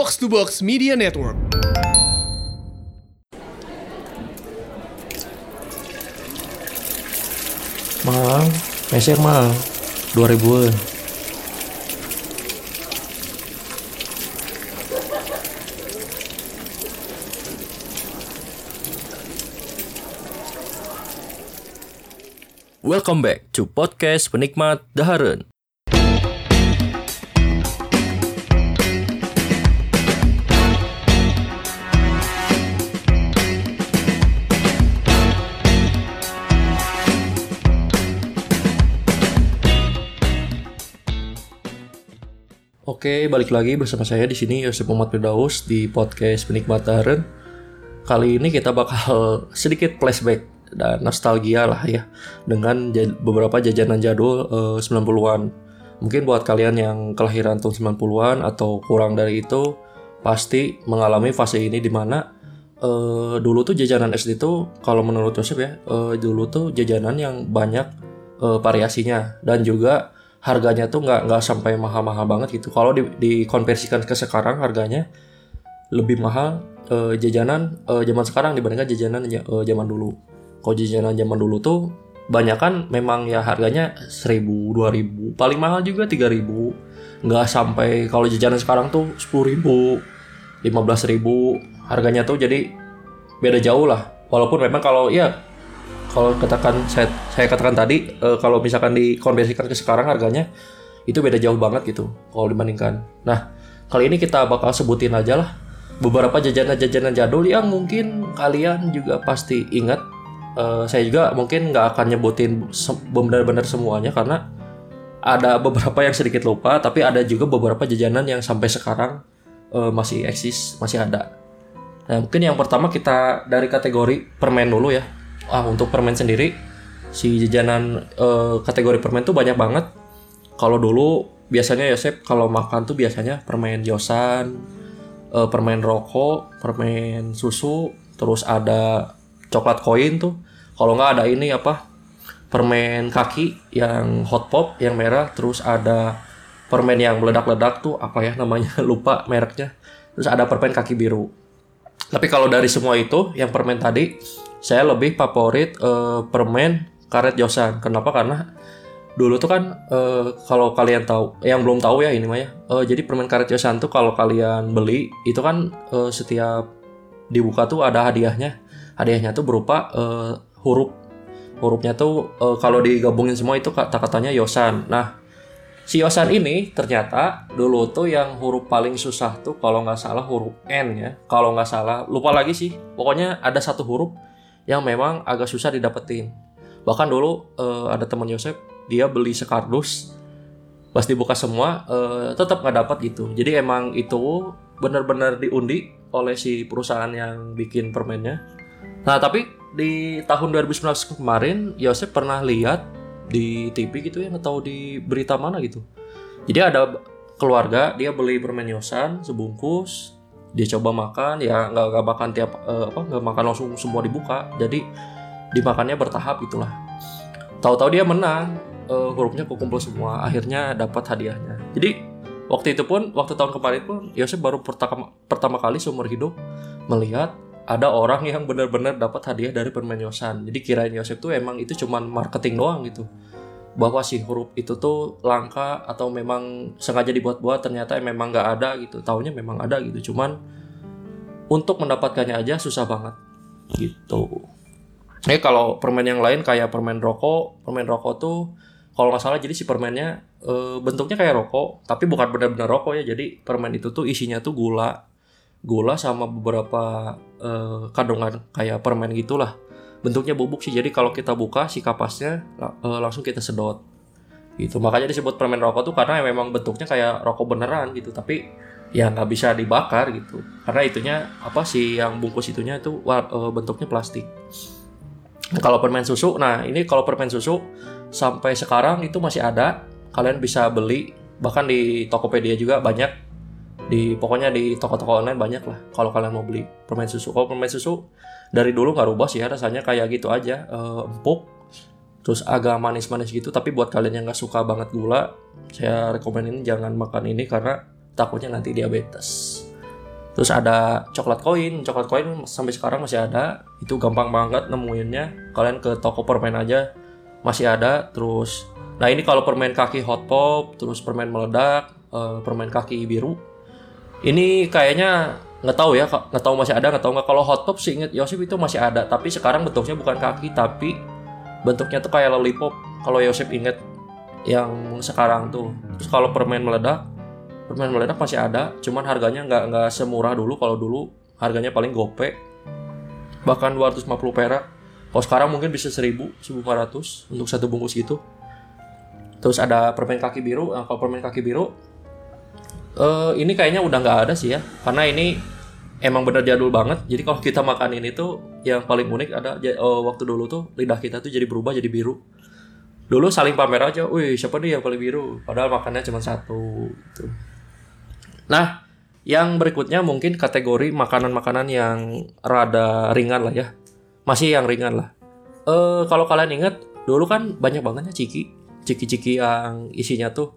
Box to Box Media Network. Mahal, meser mahal, dua ribuan. Welcome back to podcast penikmat Daharen. Oke, balik lagi bersama saya di sini Yosef Muhammad Firdaus di podcast Penikmat Daharen. Kali ini kita bakal sedikit flashback dan nostalgia lah ya dengan beberapa jajanan jadul eh, 90-an. Mungkin buat kalian yang kelahiran tahun 90-an atau kurang dari itu pasti mengalami fase ini di mana eh, dulu tuh jajanan SD tuh kalau menurut Yosef ya eh, dulu tuh jajanan yang banyak variasinya dan juga harganya tuh nggak nggak sampai mahal-mahal banget gitu. Kalau di, dikonversikan ke sekarang harganya lebih mahal eh, jajanan eh, zaman sekarang dibandingkan jajanan ja- eh, zaman dulu. Kalau jajanan zaman dulu tuh banyak kan memang ya harganya 1000, 2000, paling mahal juga 3000. Nggak sampai kalau jajanan sekarang tuh 10000, 15000 harganya tuh jadi beda jauh lah. Walaupun memang kalau ya kalau katakan saya saya katakan tadi eh, kalau misalkan dikonversikan ke sekarang harganya itu beda jauh banget gitu kalau dibandingkan. Nah kali ini kita bakal sebutin aja lah beberapa jajanan-jajanan jadul yang mungkin kalian juga pasti ingat. Eh, saya juga mungkin nggak akan nyebutin benar-benar semuanya karena ada beberapa yang sedikit lupa tapi ada juga beberapa jajanan yang sampai sekarang eh, masih eksis masih ada. Nah, mungkin yang pertama kita dari kategori permen dulu ya. Ah, untuk permen sendiri si jajanan eh, kategori permen tuh banyak banget. Kalau dulu biasanya Yosep kalau makan tuh biasanya permen Yosan, eh, permen rokok, permen susu, terus ada coklat koin tuh. Kalau nggak ada ini apa? Permen kaki yang hot pop yang merah, terus ada permen yang meledak-ledak tuh apa ya namanya lupa mereknya. Terus ada permen kaki biru. Tapi kalau dari semua itu, yang permen tadi, saya lebih favorit eh, permen karet Yosan. Kenapa? Karena dulu tuh kan eh, kalau kalian tahu, yang belum tahu ya ini mah ya. eh, jadi permen karet Yosan tuh kalau kalian beli itu kan eh, setiap dibuka tuh ada hadiahnya. Hadiahnya tuh berupa eh, huruf. Hurufnya tuh eh, kalau digabungin semua itu kata-katanya Yosan. Nah, Si Yosan ini ternyata dulu tuh yang huruf paling susah tuh kalau nggak salah huruf N ya. Kalau nggak salah, lupa lagi sih. Pokoknya ada satu huruf yang memang agak susah didapetin. Bahkan dulu eh, ada teman Yosef, dia beli sekardus, pas dibuka semua eh, tetap nggak dapat gitu. Jadi emang itu benar-benar diundi oleh si perusahaan yang bikin permennya. Nah tapi di tahun 2019 kemarin Yosef pernah lihat di TV gitu ya atau di berita mana gitu. Jadi ada keluarga dia beli permen yosan sebungkus, dia coba makan ya nggak nggak makan tiap eh, apa nggak makan langsung semua dibuka. Jadi dimakannya bertahap itulah. Tahu-tahu dia menang, eh, hurufnya kekumpul semua, akhirnya dapat hadiahnya. Jadi waktu itu pun waktu tahun kemarin pun Yosef baru pertama pertama kali seumur hidup melihat ada orang yang benar-benar dapat hadiah dari permen Yosan. Jadi kirain Yosef tuh emang itu cuman marketing doang gitu. Bahwa si huruf itu tuh langka atau memang sengaja dibuat-buat ternyata memang nggak ada gitu. Taunya memang ada gitu. Cuman untuk mendapatkannya aja susah banget gitu. Ini kalau permen yang lain kayak permen rokok, permen rokok tuh kalau nggak salah jadi si permennya eh, bentuknya kayak rokok, tapi bukan benar-benar rokok ya. Jadi permen itu tuh isinya tuh gula, gula sama beberapa eh, kandungan kayak permen gitulah bentuknya bubuk sih. Jadi kalau kita buka si kapasnya eh, langsung kita sedot. Gitu. Makanya disebut permen rokok tuh karena memang bentuknya kayak rokok beneran gitu. Tapi ya nggak bisa dibakar gitu. Karena itunya apa sih yang bungkus itunya itu wa- eh, bentuknya plastik. Kalau permen susu nah ini kalau permen susu sampai sekarang itu masih ada. Kalian bisa beli bahkan di Tokopedia juga banyak di pokoknya di toko-toko online banyak lah. Kalau kalian mau beli permen susu. Kalau permen susu dari dulu nggak rubah sih ya rasanya kayak gitu aja. Eh, empuk terus agak manis-manis gitu. Tapi buat kalian yang nggak suka banget gula saya rekomenin jangan makan ini karena takutnya nanti diabetes. Terus ada coklat koin. Coklat koin sampai sekarang masih ada. Itu gampang banget nemuinnya. Kalian ke toko permen aja masih ada. Terus nah ini kalau permen kaki hot pop terus permen meledak eh, permen kaki biru ini kayaknya nggak tahu ya nggak tahu masih ada nggak tahu nggak. Kalau hot pop sih inget Yosef itu masih ada. Tapi sekarang bentuknya bukan kaki tapi bentuknya tuh kayak lollipop. Kalau Yosef inget yang sekarang tuh. Terus kalau permen meledak permen meledak masih ada. Cuman harganya nggak nggak semurah dulu. Kalau dulu harganya paling gope. Bahkan 250 perak. Kalau sekarang mungkin bisa 1000 1500 untuk satu bungkus gitu. Terus ada permen kaki biru. Nah, kalau permen kaki biru uh, ini kayaknya udah nggak ada sih ya karena ini emang bener jadul banget. Jadi kalau kita makan ini tuh yang paling unik ada uh, waktu dulu tuh lidah kita tuh jadi berubah jadi biru. Dulu saling pamer aja wih siapa nih yang paling biru? Padahal makannya cuma satu gitu. nah yang berikutnya mungkin kategori makanan-makanan yang rada ringan lah ya. Masih yang ringan lah. Uh, kalau kalian ingat dulu kan banyak bangetnya ciki. Ciki-ciki yang isinya tuh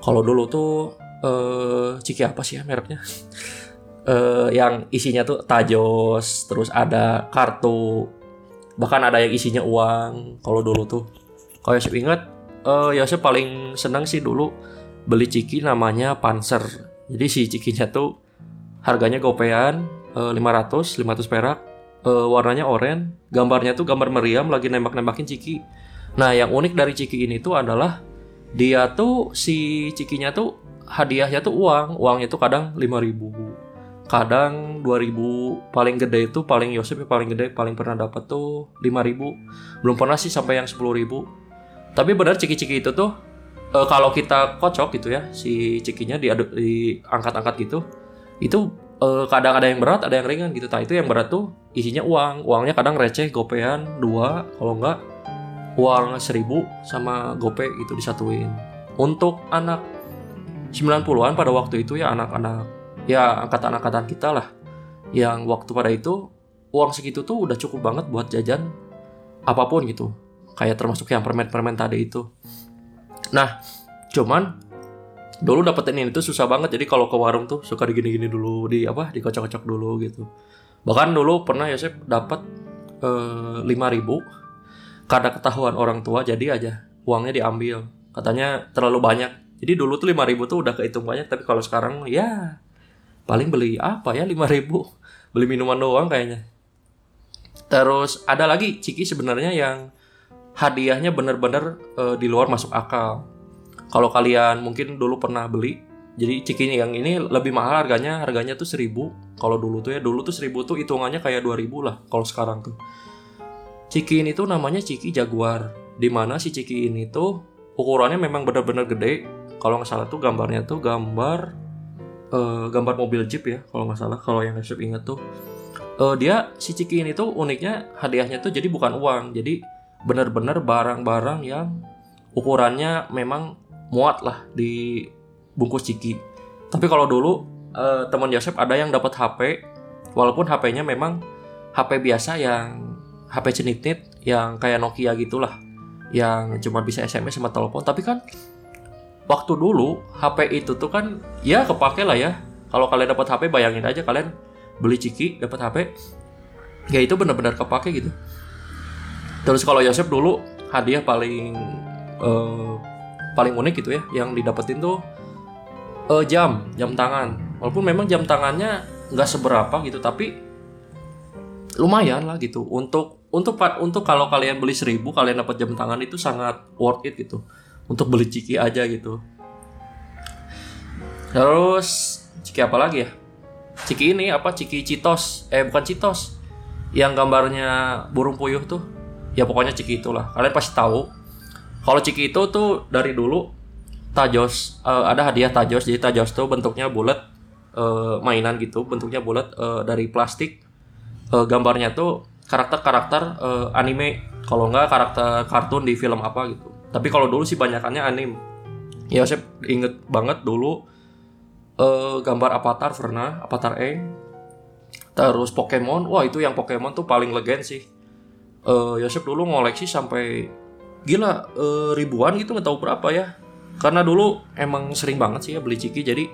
kalau dulu tuh uh, ciki apa sih ya mereknya uh, yang isinya tuh tajos, terus ada kartu, bahkan ada yang isinya uang. Kalau dulu tuh, kalau Yosef ingat, uh, Yosef paling senang sih dulu beli ciki namanya Panzer. Jadi si cikinya tuh harganya gopean uh, 500, 500 perak, uh, warnanya oranye, gambarnya tuh gambar meriam lagi nembak-nembakin ciki. Nah, yang unik dari ciki ini tuh adalah dia tuh si cikinya tuh hadiahnya tuh uang, uangnya tuh kadang 5000 kadang 2000 paling gede itu paling Yosef ya paling gede paling pernah dapat tuh 5000 belum pernah sih sampai yang 10000 tapi benar ciki-ciki itu tuh e, kalau kita kocok gitu ya si cikinya diangkat-angkat gitu itu e, kadang ada yang berat ada yang ringan gitu. Nah itu yang berat tuh isinya uang. Uangnya kadang receh gopean dua kalau enggak uang 1000 sama gope itu disatuin. Untuk anak 90-an pada waktu itu ya anak-anak ya angkatan-angkatan kita lah. Yang waktu pada itu uang segitu tuh udah cukup banget buat jajan apa pun gitu. Kayak termasuk yang permen-permen tadi itu. Nah cuman dulu dapetin ini tuh susah banget. Jadi kalau ke warung tuh suka digini-gini dulu di apa dikocok-kocok dulu gitu. Bahkan dulu pernah ya saya dapat eh, lima ribu. Karena ketahuan orang tua jadi aja uangnya diambil. Katanya terlalu banyak jadi dulu tuh lima ribu tuh udah kehitung banyak tapi kalau sekarang ya paling beli apa ya 5000 beli minuman doang kayaknya. Terus ada lagi ciki sebenarnya yang hadiahnya bener-bener uh, di luar masuk akal. Kalau kalian mungkin dulu pernah beli jadi ciki yang ini lebih mahal harganya harganya tuh 1000 kalau dulu tuh ya dulu tuh 1000 tuh hitungannya kayak 2000 lah kalau sekarang tuh. Ciki ini tuh namanya ciki jaguar di mana si ciki ini tuh ukurannya memang bener-bener gede kalau nggak salah tuh gambarnya tuh gambar uh, gambar mobil Jeep ya kalau nggak salah kalau yang saya ingat tuh. Uh, dia si Ciki ini tuh uniknya hadiahnya tuh jadi bukan uang jadi benar-benar barang-barang yang ukurannya memang muat lah di bungkus Ciki. Tapi kalau dulu uh, teman Joseph ada yang dapat HP walaupun HP-nya memang HP biasa yang HP cenit-nit yang kayak Nokia gitulah yang cuma bisa SMS sama telepon. Tapi kan waktu dulu HP itu tuh kan ya kepake lah ya. Kalau kalian dapat HP bayangin aja kalian beli ciki dapat HP ya itu benar-benar kepake gitu. Terus kalau Yosef dulu hadiah paling uh, paling unik gitu ya yang didapetin tuh uh, jam jam tangan. Walaupun memang jam tangannya nggak seberapa gitu tapi lumayan lah gitu. Untuk untuk untuk kalau kalian beli seribu kalian dapat jam tangan itu sangat worth it gitu untuk beli ciki aja gitu. Terus ciki apa lagi ya? Ciki ini apa? Ciki citos eh bukan citos yang gambarnya burung puyuh tuh. Ya pokoknya ciki itulah. Kalian pasti tahu. Kalau ciki itu tuh dari dulu tajos uh, ada hadiah tajos. Jadi tajos tuh bentuknya bulat uh, mainan gitu. Bentuknya bulat uh, dari plastik. Uh, gambarnya tuh karakter-karakter uh, anime. Kalau enggak karakter kartun di film apa gitu tapi kalau dulu sih banyakannya anim ya saya inget banget dulu uh, gambar Avatar pernah Avatar Eng terus Pokemon. Wah itu yang Pokemon tuh paling legend sih. Uh, Yosep dulu ngoleksi sampai gila uh, ribuan gitu nggak tahu berapa ya. Karena dulu emang sering banget sih ya beli ciki jadi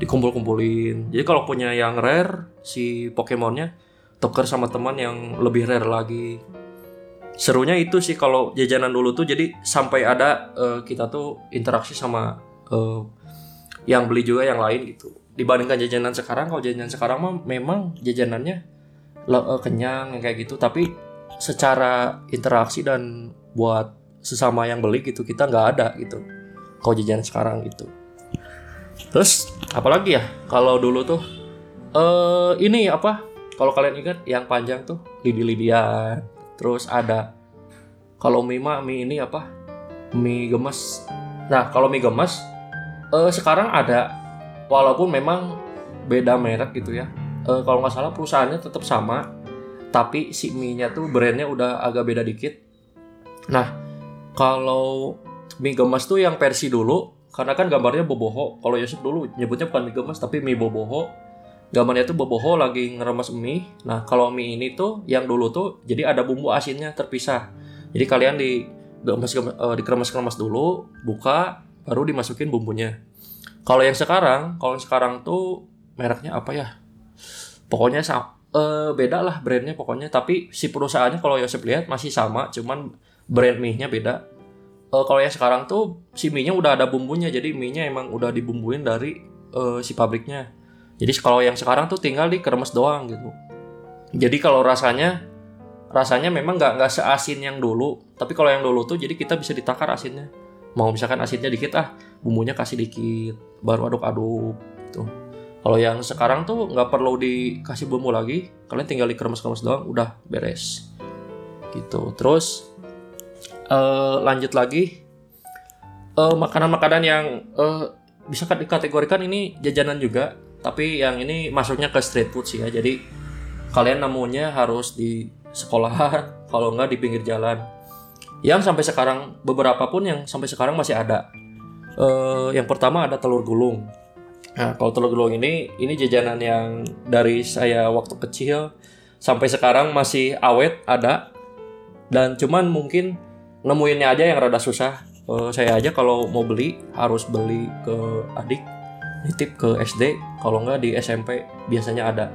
dikumpul-kumpulin. Jadi kalau punya yang rare si Pokemonnya tuker sama teman yang lebih rare lagi serunya itu sih kalau jajanan dulu tuh jadi sampai ada uh, kita tuh interaksi sama uh, yang beli juga yang lain gitu. Dibandingkan jajanan sekarang kalau jajanan sekarang mah memang jajanannya uh, kenyang kayak gitu. Tapi secara interaksi dan buat sesama yang beli gitu kita nggak ada gitu. Kalau jajanan sekarang gitu. Terus apalagi ya? Kalau dulu tuh uh, ini apa? Kalau kalian ingat yang panjang tuh lidi-lidian terus ada kalau mie mah mie ini apa? Mie gemes. Nah kalau mie gemes uh, sekarang ada walaupun memang beda merek gitu ya. Uh, kalau nggak salah perusahaannya tetap sama tapi si mie nya tuh brandnya udah agak beda dikit. Nah kalau mie gemes tuh yang versi dulu karena kan gambarnya boboho. Kalau Yosef dulu nyebutnya bukan mie gemes tapi mie boboho gambarnya tuh boboho lagi ngeremes mie. Nah, kalau mie ini tuh yang dulu tuh jadi ada bumbu asinnya terpisah. Jadi kalian di gemes, uh, dikeremas-keremas dulu, buka, baru dimasukin bumbunya. Kalau yang sekarang, kalau sekarang tuh mereknya apa ya? Pokoknya uh, beda lah brandnya pokoknya. Tapi si perusahaannya kalau Yosef lihat masih sama, cuman brand mie-nya beda. Uh, kalau yang sekarang tuh si mie-nya udah ada bumbunya, jadi mie-nya emang udah dibumbuin dari uh, si pabriknya. Jadi kalau yang sekarang tuh tinggal di kremes doang gitu. Jadi kalau rasanya rasanya memang nggak nggak seasin yang dulu. Tapi kalau yang dulu tuh jadi kita bisa ditakar asinnya. Mau misalkan asinnya dikit ah, bumbunya kasih dikit, baru aduk-aduk tuh. Kalau yang sekarang tuh nggak perlu dikasih bumbu lagi, kalian tinggal di kremes-kremes doang, udah beres. Gitu. Terus uh, lanjut lagi makanan makanan-makanan yang uh, bisa dikategorikan ini jajanan juga tapi yang ini masuknya ke street food sih ya. Jadi kalian nemunya harus di sekolah kalau nggak di pinggir jalan. Yang sampai sekarang beberapa pun yang sampai sekarang masih ada. Uh, yang pertama ada telur gulung. Nah kalau telur gulung ini ini jajanan yang dari saya waktu kecil sampai sekarang masih awet ada. Dan cuman mungkin nemuinnya aja yang rada susah. Uh, saya aja kalau mau beli harus beli ke adik nitip ke SD kalau nggak di SMP biasanya ada.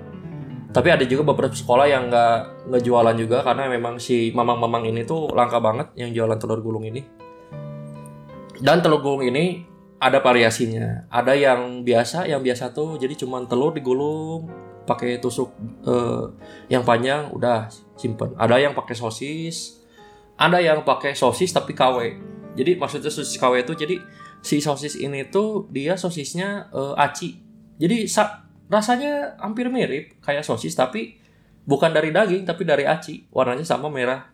Tapi ada juga beberapa sekolah yang nggak ngejualan juga karena memang si mamang-mamang ini tuh langka banget yang jualan telur gulung ini. Dan telur gulung ini ada variasinya. Ada yang biasa yang biasa tuh jadi cuma telur digulung pakai tusuk eh, yang panjang udah simpen. Ada yang pakai sosis ada yang pakai sosis tapi KW jadi maksudnya sosis KW itu jadi si sosis ini tuh dia sosisnya uh, aci. Jadi rasanya hampir mirip kayak sosis tapi bukan dari daging tapi dari aci. Warnanya sama merah.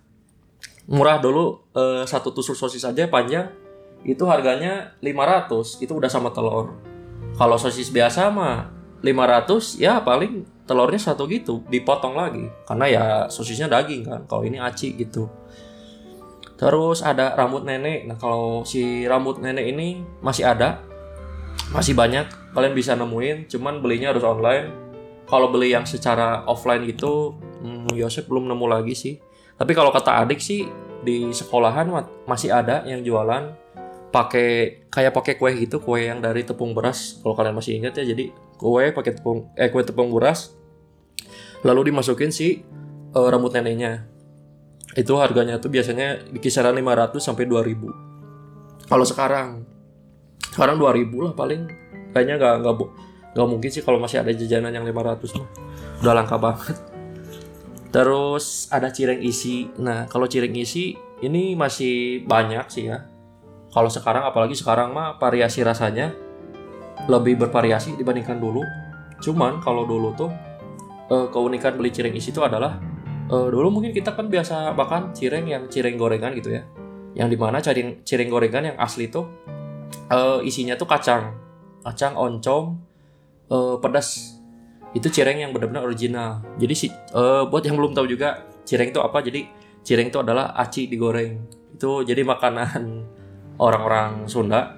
Murah dulu uh, satu tusuk sosis aja panjang itu harganya 500 itu udah sama telur. Kalau sosis biasa mah 500 ya paling telurnya satu gitu dipotong lagi karena ya sosisnya daging kan kalau ini aci gitu Terus ada rambut nenek. Nah, kalau si rambut nenek ini masih ada. Masih banyak. Kalian bisa nemuin, cuman belinya harus online. Kalau beli yang secara offline itu hmm, Yosef belum nemu lagi sih. Tapi kalau kata adik sih di sekolahan masih ada yang jualan pakai kayak pakai kue gitu, kue yang dari tepung beras. Kalau kalian masih ingat ya, jadi kue pakai tepung eh kue tepung beras lalu dimasukin si uh, rambut neneknya itu harganya tuh biasanya di kisaran 500 sampai 2000 kalau sekarang sekarang 2000 lah paling. Kayaknya nggak nggak nggak mungkin sih kalau masih ada jajanan yang 500 mah. Udah langka banget. Terus ada cireng isi. Nah kalau cireng isi ini masih banyak sih ya. Kalau sekarang apalagi sekarang mah variasi rasanya lebih bervariasi dibandingkan dulu. Cuman kalau dulu tuh eh, keunikan beli cireng isi itu adalah uh, dulu mungkin kita kan biasa makan cireng yang cireng gorengan gitu ya. Yang di mana cireng cireng gorengan yang asli tuh uh, isinya tuh kacang. Kacang oncom uh, pedas. Itu cireng yang benar-benar original. Jadi si uh, buat yang belum tahu juga cireng itu apa? Jadi cireng itu adalah aci digoreng. Itu jadi makanan orang-orang Sunda.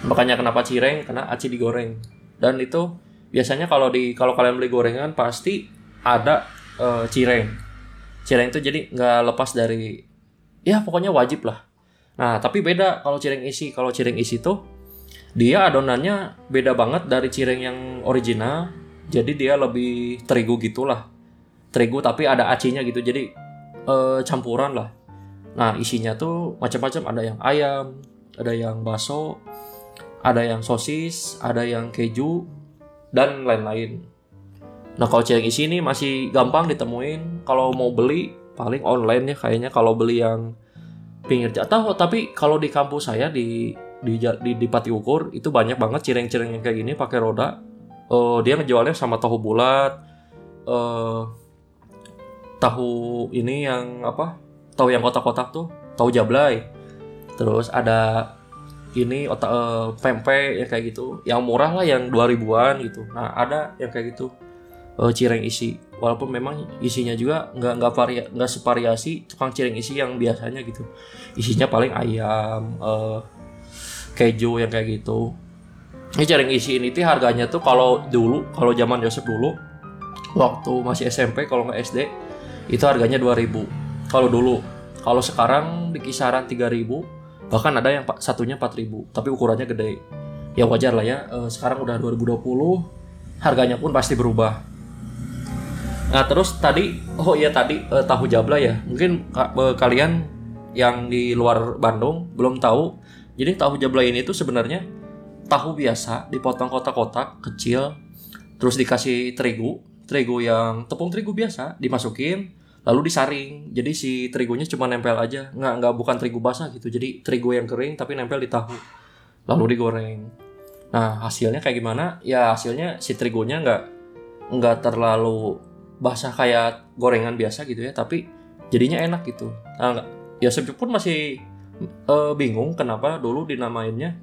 Makanya kenapa cireng? Karena aci digoreng. Dan itu biasanya kalau di kalau kalian beli gorengan pasti ada uh, cireng. Cireng itu jadi nggak lepas dari ya pokoknya wajib lah. Nah tapi beda kalau cireng isi. Kalau cireng isi tuh dia adonannya beda banget dari cireng yang original jadi dia lebih terigu gitulah terigu tapi ada acinya gitu jadi eh, campuran lah nah isinya tuh macam-macam ada yang ayam ada yang bakso ada yang sosis ada yang keju dan lain-lain nah kalau cireng isi ini masih gampang ditemuin. Kalau mau beli paling online ya kayaknya. Kalau beli yang pinggir jatuh tapi kalau di kampus saya di di di, di Pati Ukur itu banyak banget cireng-cireng yang kayak gini pakai roda. Eh, dia ngejualnya sama tahu bulat. Eh tahu ini yang apa? Tahu yang kotak-kotak tuh? Tahu jablay. Terus ada ini otak eh, pempek yang kayak gitu. Yang murah lah yang 2000-an gitu. Nah ada yang kayak gitu eh, cireng isi. Walaupun memang isinya juga nggak nggak varia nggak separiasi tukang cireng isi yang biasanya gitu. Isinya paling ayam eh, keju yang kayak gitu. Ini cireng isi ini tuh harganya tuh kalau dulu kalau zaman Joseph dulu waktu masih SMP kalau nggak SD itu harganya 2000 kalau dulu kalau sekarang di kisaran 3000 bahkan ada yang satunya 4000 tapi ukurannya gede. Ya wajar lah ya Eh, sekarang udah 2020 harganya pun pasti berubah nah terus tadi oh iya tadi eh, tahu jabla ya. Mungkin eh, kalian yang di luar Bandung belum tahu. Jadi tahu jabla ini tuh sebenarnya tahu biasa dipotong kotak-kotak kecil terus dikasih terigu terigu yang tepung terigu biasa dimasukin lalu disaring. Jadi si terigunya cuma nempel aja. Nggak nggak bukan terigu basah gitu. Jadi terigu yang kering tapi nempel di tahu lalu digoreng. Nah hasilnya kayak gimana? Ya hasilnya si terigunya nggak nggak terlalu basah kayak gorengan biasa gitu ya tapi jadinya enak gitu. Nah, ya saya pun masih eh, bingung kenapa dulu dinamainnya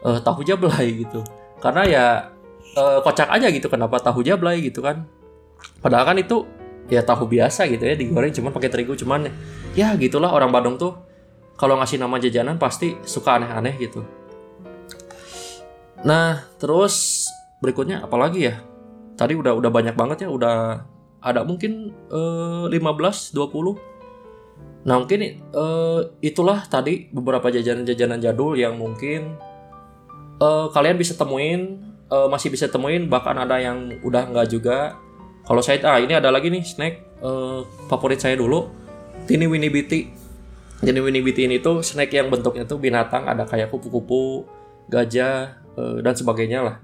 eh, tahu jablay gitu. Karena ya eh, kocak aja gitu kenapa tahu jablay gitu kan. Padahal kan itu ya tahu biasa gitu ya digoreng cuman pakai terigu cuman ya. Gitulah orang Bandung tuh kalau ngasih nama jajanan pasti suka aneh-aneh gitu. Nah terus berikutnya apalagi ya? Tadi udah udah banyak banget ya udah ada mungkin eh, 15 20 nah mungkin eh, itulah tadi beberapa jajanan-jajanan jadul yang mungkin eh, kalian bisa temuin eh, masih bisa temuin bahkan ada yang udah nggak juga. Kalau saya ah ini ada lagi nih snack eh, favorit saya dulu Tini Winnie Biti jadi Winnie Biti ini tuh snack yang bentuknya tuh binatang ada kayak kupu-kupu gajah eh, dan sebagainya lah.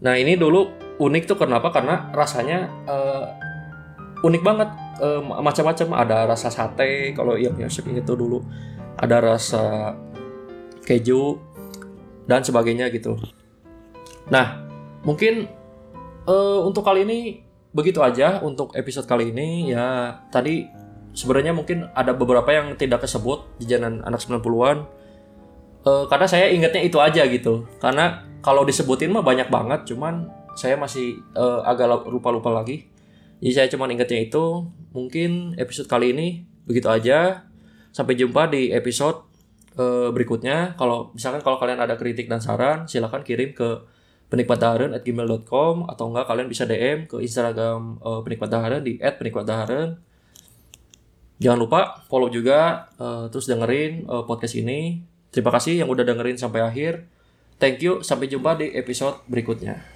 Nah ini dulu unik tuh kenapa? Karena rasanya eh, unik banget Eh, macam-macam. Ada rasa sate kalau yang Yosef inget tuh dulu. Ada rasa keju dan sebagainya gitu. Nah mungkin eh, untuk kali ini begitu aja untuk episode kali ini. Ya tadi sebenarnya mungkin ada beberapa yang tidak kesebut jajanan anak 90-an Eh, karena saya ingatnya itu aja gitu. Karena kalau disebutin mah banyak banget cuman saya masih eh, agak lupa-lupa lagi jadi saya cuma ingatnya itu mungkin episode kali ini begitu aja. Sampai jumpa di episode eh, berikutnya. Kalau misalkan kalau kalian ada kritik dan saran silahkan kirim ke penikmatdaharen@gmail.com atau enggak kalian bisa DM ke Instagram eh, penikmat daharen di @penikmatdaharen jangan lupa follow juga eh, terus dengerin eh, podcast ini. Terima kasih yang udah dengerin sampai akhir. Thank you sampai jumpa di episode berikutnya